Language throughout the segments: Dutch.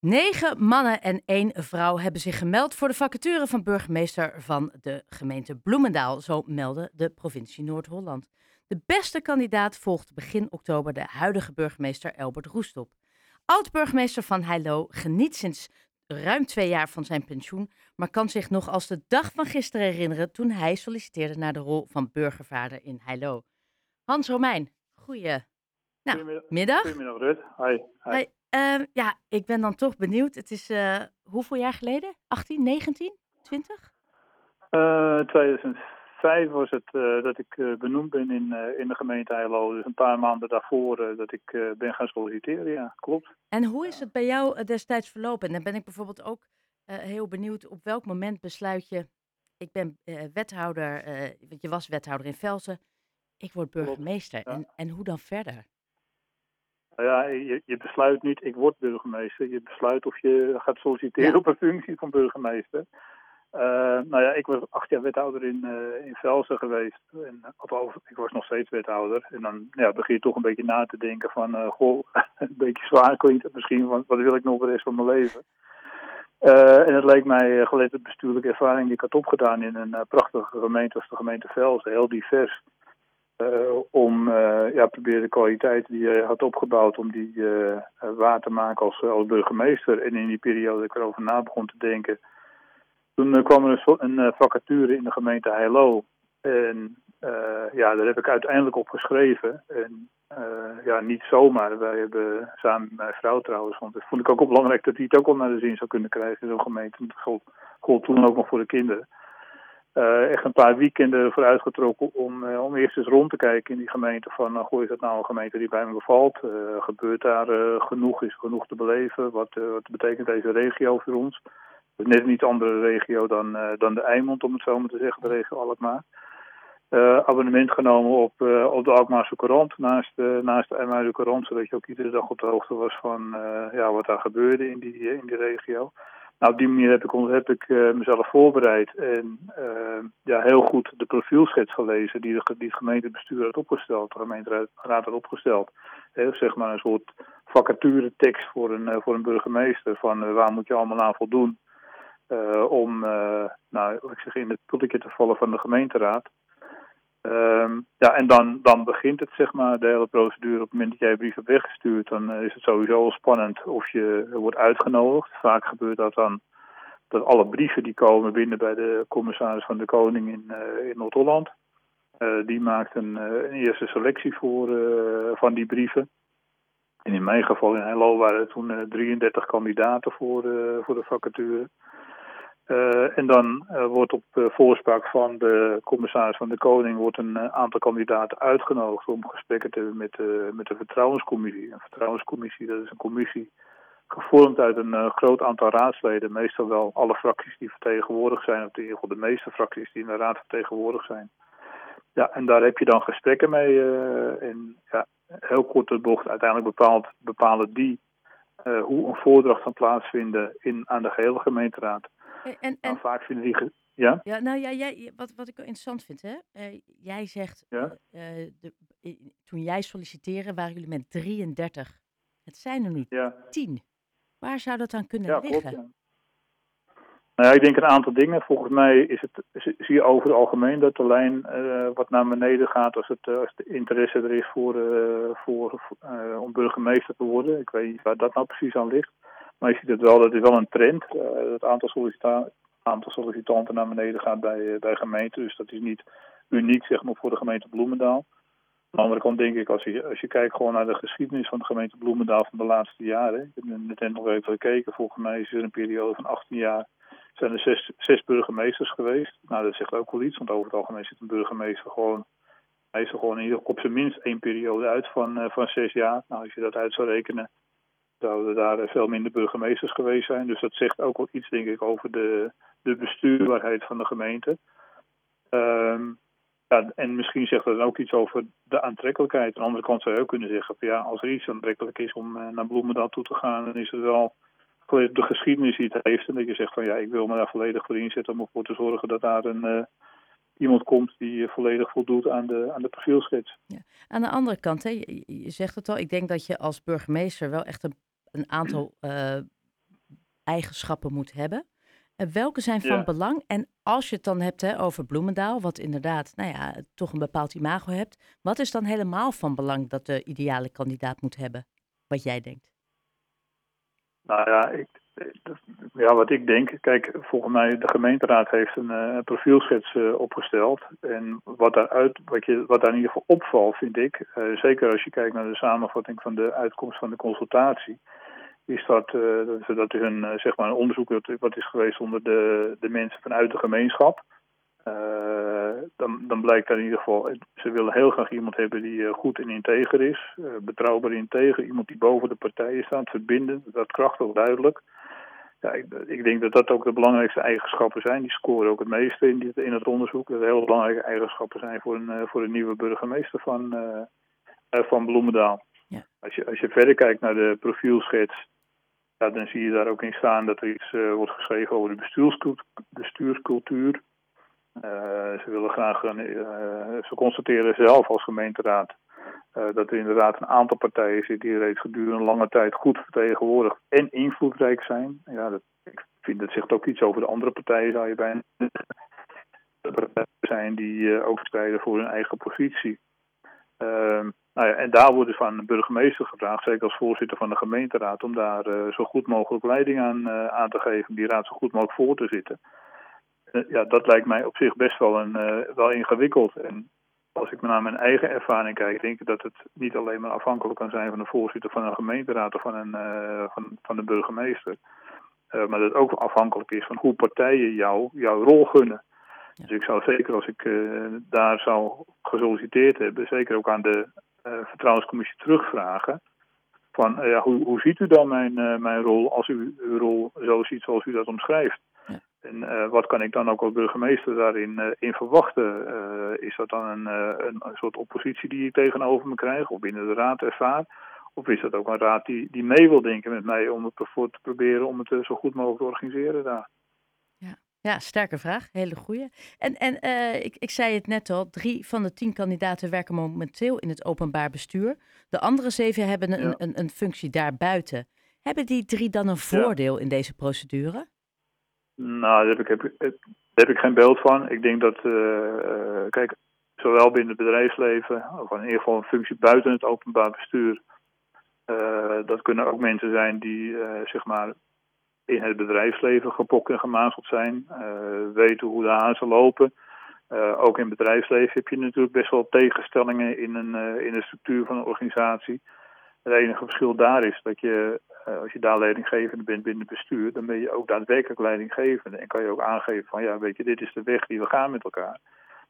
Negen mannen en één vrouw hebben zich gemeld voor de vacature van burgemeester van de gemeente Bloemendaal, zo meldde de provincie Noord-Holland. De beste kandidaat volgt begin oktober de huidige burgemeester Elbert Roestop. Oud-burgemeester van Heilo geniet sinds ruim twee jaar van zijn pensioen, maar kan zich nog als de dag van gisteren herinneren toen hij solliciteerde naar de rol van burgervader in Heilo. Hans Romein, goeie nou, middag. Goedemiddag, Rut. Hi. Hi. Hey, ehm, ja, ik ben dan toch benieuwd. Het is eh, hoeveel jaar geleden? 18, 19, 20? Eh, 2005 was het eh, dat ik eh, benoemd ben in, in de gemeente Eilo. Dus een paar maanden daarvoor dat ik ben gaan solliciteren, ja, klopt. En hoe is het bij jou destijds verlopen? En dan ben ik bijvoorbeeld ook heel benieuwd op welk moment besluit je... Ik ben wethouder, want je was wethouder in Velsen. Ik word burgemeester. ja. En, en hoe dan verder? Nou ja, je, je besluit niet, ik word burgemeester. Je besluit of je gaat solliciteren Ja. op een functie van burgemeester. Eh, nou ja, ik was acht jaar wethouder in, eh in Velsen geweest. En, eh, althans, ik was nog steeds wethouder. En dan ja, begin je toch een beetje na te denken van... eh, goh, een beetje zwaar klinkt het misschien, want wat wil ik nog de rest van mijn leven? Eh, en het leek mij, uh, gelet op bestuurlijke ervaring die ik had opgedaan... in een eh, prachtige gemeente als de gemeente Velsen, heel divers... eh, om eh, ja, proberen de kwaliteit die je had opgebouwd... om die eh, waar te maken als, als burgemeester. En in die periode dat ik erover na begon te denken... Toen kwam er een, een vacature in de gemeente Heilo. En ja, daar heb ik uiteindelijk op geschreven. En ja, niet zomaar. Wij hebben samen met mijn vrouw trouwens, want dat vond ik ook belangrijk dat hij het ook wel naar de zin zou kunnen krijgen in zo'n gemeente. Dat gold toen ook nog voor de kinderen. Eh, echt een paar weekenden vooruit getrokken om, eh, om eerst eens rond te kijken in die gemeente. Van, uh, goh, is dat nou een gemeente die bij me bevalt? Eh, gebeurt daar genoeg? Is genoeg te beleven? Wat, wat betekent deze regio voor ons? Het is net een andere regio dan, dan de Eimond, om het zo maar te zeggen, de regio Alkmaar. Abonnement genomen op, op de Alkmaarse Courant naast, naast de IJmuiden Courant, zodat je ook iedere dag op de hoogte was van ja, wat daar gebeurde in die, in die regio. Nou, op die manier heb ik, heb ik eh, mezelf voorbereid en eh, ja, heel goed de profielschets gelezen die, de, die het gemeentebestuur had opgesteld, de gemeenteraad had opgesteld. Zeg maar een soort vacature tekst voor een, eh, voor een burgemeester van waar moet je allemaal aan voldoen om nou, ik zeg, in het pulletje te vallen van de gemeenteraad. Ehm, ja, en dan, dan begint het, zeg maar, de hele procedure. Op het moment dat jij je brief hebt weggestuurd, dan eh, is het sowieso al spannend of je wordt uitgenodigd. Vaak gebeurt dat dan dat alle brieven die komen binnen bij de commissaris van de Koning in, eh, in Noord-Holland. Eh, die maakt een, een eerste selectie voor, van die brieven. En in mijn geval in Hello waren er toen eh, 33 kandidaten voor, voor de vacature. Eh, en dan eh, wordt op eh, voorspraak van de commissaris van de Koning wordt een aantal kandidaten uitgenodigd om gesprekken te hebben met, met de vertrouwenscommissie. Een vertrouwenscommissie, dat is een commissie gevormd uit een groot aantal raadsleden, meestal wel alle fracties die vertegenwoordigd zijn, of in ieder geval de meeste fracties die in de raad vertegenwoordigd zijn. Ja, en daar heb je dan gesprekken mee. en ja, heel kort de bocht, uiteindelijk bepaalt, bepalen die hoe een voordracht kan plaatsvinden in, aan de gehele gemeenteraad. En, en, en vaak vinden die. Ja? ja, nou ja, jij, wat, wat ik wel interessant vind, hè? eh, jij zegt, Ja. eh, eh, de, toen jij solliciteerde waren jullie met 33. Het zijn er nu Ja, 10. Waar zou dat dan kunnen ja liggen? Ja. Nou ja, ik denk een aantal dingen. Volgens mij is het, zie je over het algemeen dat de lijn eh, wat naar beneden gaat als, het, eh, als de interesse er is voor, eh, voor, eh, om burgemeester te worden. Ik weet niet waar dat nou precies aan ligt. Maar je ziet het wel, dat is wel een trend. eh, het aantal, aantal sollicitanten naar beneden gaat bij, eh, bij gemeenten. Dus dat is niet uniek zeg maar, voor de gemeente Bloemendaal. Aan de andere kant denk ik, als je, als je kijkt gewoon naar de geschiedenis van de gemeente Bloemendaal van de laatste jaren. Ik heb net nog even gekeken. Volgens mij is er een periode van 18 jaar zijn er zes, zes burgemeesters geweest. Nou, dat zegt ook wel iets, want over het algemeen zit een burgemeester gewoon meestal gewoon in ieder geval op zijn minst één periode uit van, uh, van zes jaar. Nou, als je dat uit zou rekenen, zouden daar veel minder burgemeesters geweest zijn. Dus dat zegt ook wel iets, denk ik, over de, de bestuurbaarheid van de gemeente. Um, ja, en misschien zegt dat ook iets over de aantrekkelijkheid. Aan de andere kant zou je ook kunnen zeggen, van, ja, als er iets aantrekkelijk is om uh, naar Bloemendaal toe te gaan, dan is het wel de geschiedenis die het heeft. En dat je zegt van ja, ik wil me daar volledig voor inzetten om ervoor te zorgen dat daar een, uh, iemand komt die uh, volledig voldoet aan de, aan de profielschets. Ja. Aan de andere kant, hè, je, zegt het al, ik denk dat je als burgemeester wel echt een, een aantal uh, eigenschappen moet hebben. welke zijn van belang? En als je het dan hebt hè, over Bloemendaal, wat inderdaad, nou ja, toch een bepaald imago hebt. Wat is dan helemaal van belang dat de ideale kandidaat moet hebben? Wat jij denkt? Nou ja, ik, ja, wat ik denk, kijk, volgens mij de gemeenteraad heeft een uh, profielschets uh, opgesteld. En wat, daaruit, wat, je, wat daar in ieder geval opvalt, vind ik, uh, zeker als je kijkt naar de samenvatting van de uitkomst van de consultatie, is dat, dat, is een, zeg maar een onderzoek wat is geweest onder de, de mensen vanuit de gemeenschap. Dan, dan blijkt daar in ieder geval, ze willen heel graag iemand hebben die goed en integer is, betrouwbaar integer, iemand die boven de partijen staat, verbinden, dat krachtig duidelijk. Ja, ik, ik, denk dat dat ook de belangrijkste eigenschappen zijn. Die scoren ook het meeste in, dit, in het onderzoek. Dat heel belangrijke eigenschappen zijn voor een, voor een nieuwe burgemeester van, van Bloemendaal. Ja. Als, je, als je verder kijkt naar de profielschets, ja, dan zie je daar ook in staan dat er iets wordt geschreven over de bestuurscultuur. Uh, ze willen graag, een, ze constateren zelf als gemeenteraad dat er inderdaad een aantal partijen zitten die reeds gedurende lange tijd goed vertegenwoordigd en invloedrijk zijn. Ja, dat, ik vind dat zegt ook iets over de andere partijen, zou je bijna de partijen zijn die ook strijden voor hun eigen positie. Ehm, nou ja, en daar wordt dus van de burgemeester gevraagd, zeker als voorzitter van de gemeenteraad, om daar zo goed mogelijk leiding aan, aan te geven, die raad zo goed mogelijk voor te zitten. Eh, ja, dat lijkt mij op zich best wel, een, wel ingewikkeld. En als ik naar mijn eigen ervaring kijk, denk ik dat het niet alleen maar afhankelijk kan zijn van de voorzitter van een gemeenteraad of van, een, uh, van, van de burgemeester. Uh, maar dat het ook afhankelijk is van hoe partijen jou, jouw rol gunnen. Dus ik zou zeker als ik daar zou gesolliciteerd hebben, zeker ook aan de vertrouwenscommissie terugvragen. Van ja, hoe, hoe ziet u dan mijn, mijn rol als u uw rol zo ziet zoals u dat omschrijft? En uh, wat kan ik dan ook als burgemeester daarin uh, in verwachten? Uh, is dat dan een, een, een, soort oppositie die ik tegenover me krijg of binnen de raad ervaar? Of is dat ook een raad die, die mee wil denken met mij om het ervoor te proberen om het zo goed mogelijk te organiseren daar? Ja, ja sterke vraag. Hele goede. En, en ik, ik zei het net al, drie van de tien kandidaten werken momenteel in het openbaar bestuur. De andere zeven hebben een, ja. een, een functie daarbuiten. Hebben die drie dan een voordeel ja. in deze procedure? Nou, daar heb, ik, heb, heb ik geen beeld van. Ik denk dat, uh, kijk, zowel binnen het bedrijfsleven, of in ieder geval een functie buiten het openbaar bestuur, uh, dat kunnen ook mensen zijn die, zeg maar, in het bedrijfsleven gepokt en gemazeld zijn, weten hoe de hazen lopen. ook in het bedrijfsleven heb je natuurlijk best wel tegenstellingen in een, in de structuur van een organisatie. Het enige verschil daar is dat je, uh, als je daar leidinggevende bent binnen het bestuur, dan ben je ook daadwerkelijk leidinggevende. En kan je ook aangeven van ja, weet je, dit is de weg die we gaan met elkaar.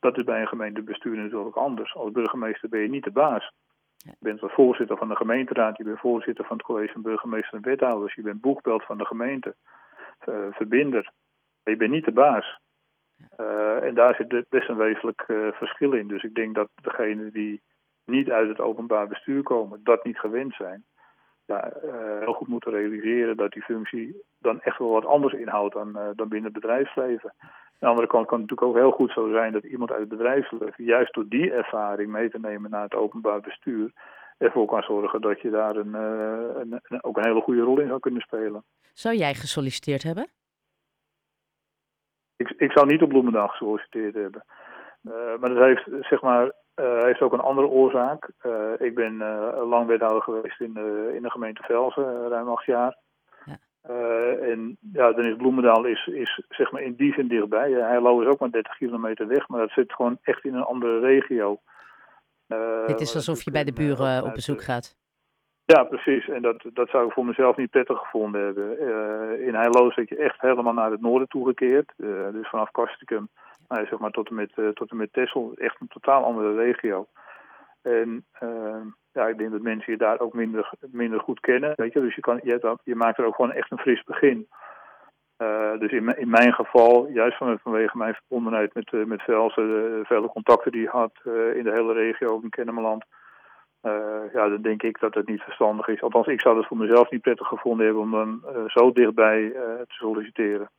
Dat is bij een gemeentebestuur natuurlijk anders. Als burgemeester ben je niet de baas. Je bent wel voorzitter van de gemeenteraad, je bent voorzitter van het college van burgemeester en wethouders, je bent boegbeeld van de gemeente, uh, verbinder. Maar je bent niet de baas. Uh, en daar zit best een wezenlijk verschil in. Dus ik denk dat degene die niet uit het openbaar bestuur komen, dat niet gewend zijn, ja, uh, heel goed moeten realiseren dat die functie dan echt wel wat anders inhoudt dan, uh, dan binnen het bedrijfsleven. Aan de andere kant kan het natuurlijk ook heel goed zo zijn dat iemand uit het bedrijfsleven, juist door die ervaring mee te nemen naar het openbaar bestuur, ervoor kan zorgen dat je daar een, een, een, ook een hele goede rol in zou kunnen spelen. Zou jij gesolliciteerd hebben? Ik, ik zou niet op Bloemendaal gesolliciteerd hebben. maar dat heeft, zeg maar, uh, heeft ook een andere oorzaak. Uh, ik ben uh, lang wethouder geweest in de, in de gemeente Velsen, ruim acht jaar. Ja. en ja, dan is Bloemendaal is, is zeg maar in die zin dichtbij. Heilo is ook maar 30 kilometer weg, maar dat zit gewoon echt in een andere regio. Het is alsof je bij de buren op bezoek gaat. Ja, precies. En dat, dat zou ik voor mezelf niet prettig gevonden hebben. in Heilo zit je echt helemaal naar het noorden toegekeerd. dus vanaf Kastikum nou, zeg maar tot en met, uh, tot en met Texel. Echt een totaal andere regio. En uh, ja, ik denk dat mensen je daar ook minder, minder goed kennen. Weet je? Dus je, kan, je, hebt, je maakt er ook gewoon echt een fris begin. Uh, dus in, in mijn geval, juist vanwege mijn verbondenheid met, uh, met Velsen, de vele contacten die ik had in de hele regio, ook in Kennemerland. ja, dan denk ik dat het niet verstandig is. Althans, ik zou het voor mezelf niet prettig gevonden hebben om dan zo dichtbij te solliciteren.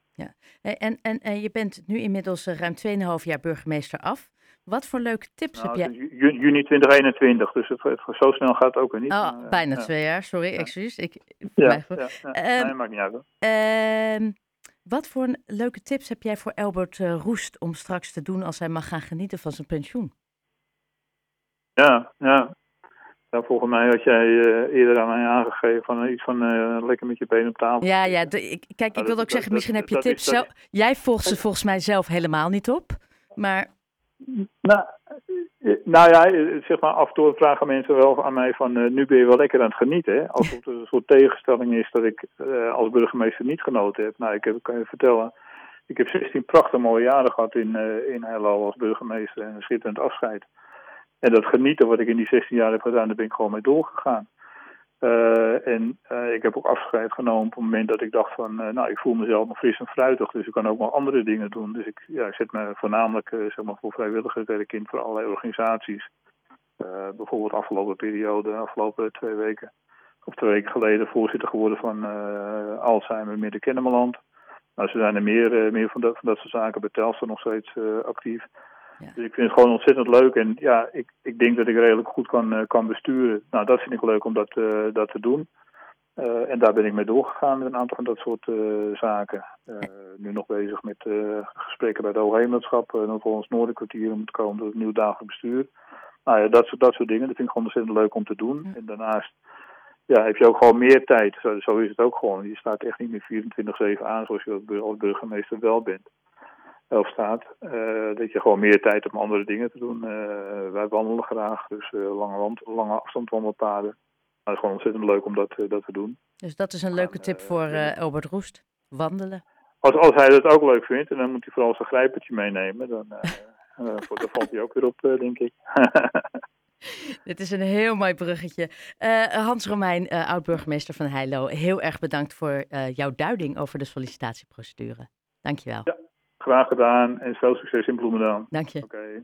Ja, en, en, en je bent nu inmiddels ruim 2,5 jaar burgemeester af. Wat voor leuke tips Nou, heb jij? juni 2021, dus het, het- zo snel gaat het ook weer niet. Oh, maar, eh, bijna ja. twee jaar, sorry, Ja. excuus. Ik, Ja, mij- ja, ja. Ehm, nee, maakt niet uit. Ehm, wat voor een leuke tips heb jij voor Albert eh, Roest om straks te doen als hij mag gaan genieten van zijn pensioen? Ja, ja. Ja. Volgens mij had jij eh, eerder aan mij aangegeven van eh, iets van eh, lekker met je benen op tafel. Ja, ja. de- ik, kijk, ik dat- wil ook zeggen, dat- misschien heb je is- tips zelf. Jij volgt ze volgens mij zelf helemaal niet op. Maar Nou, nou ja, zeg maar, af en toe vragen mensen wel aan mij van, nu ben je wel lekker aan het genieten. Hè? Alsof het een soort tegenstelling is dat ik als burgemeester niet genoten heb. Nou, ik heb, kan je vertellen, ik heb 16 prachtig mooie jaren gehad in, in Hello als burgemeester en een schitterend afscheid. En dat genieten wat ik in die 16 jaar heb gedaan, daar ben ik gewoon mee doorgegaan. Eh, en eh, ik heb ook afscheid genomen op het moment dat ik dacht van, eh, nou, ik voel mezelf nog fris en fruitig, dus ik kan ook wel andere dingen doen. Dus ik, ja, zet me voornamelijk zeg maar voor vrijwilligerswerk in voor allerlei organisaties. Bijvoorbeeld afgelopen periode, afgelopen twee weken, of twee weken geleden, voorzitter geworden van Alzheimer Midden Kennemerland. Nou, ze zijn er meer, meer van, dat, van dat soort zaken bij Telstra nog steeds actief. Ja. Dus ik vind het gewoon ontzettend leuk. En ja, ik, ik denk dat ik redelijk goed kan, eh, kan besturen. Nou, dat vind ik leuk om dat, eh, dat te doen. Eh, en daar ben ik mee doorgegaan met een aantal van dat soort eh, zaken. Nu nog bezig met gesprekken bij de Hoogheemraadschap. Uh, nog voor ons Noorderkwartier om te komen tot het nieuw dagelijks bestuur. Nou ja, dat, soort- dat soort dingen. Dat vind ik gewoon ontzettend leuk om te doen. Ja. En daarnaast ja, heb je ook gewoon meer tijd. Zo, zo is het ook gewoon. Je staat echt niet meer 24-7 aan zoals je als burgemeester wel bent. Of staat. Eh, dat je gewoon meer tijd hebt om andere dingen te doen. Eh, wij wandelen graag. Dus eh, lange, wand, lange afstand wandelpaden. Maar het is gewoon ontzettend leuk om dat, dat te doen. dus dat is een leuke tip voor ja. Albert Roest. Wandelen. Als, als hij dat ook leuk vindt, en dan moet hij vooral zijn grijpertje meenemen. Dan, valt hij ook weer op, denk ik. Dit is een heel mooi bruggetje. Hans Romein, eh, oud-burgemeester van Heilo, heel erg bedankt voor jouw duiding over de sollicitatieprocedure. Dankjewel. Graag gedaan en veel succes in Bloemendaal. Dank je. Oké.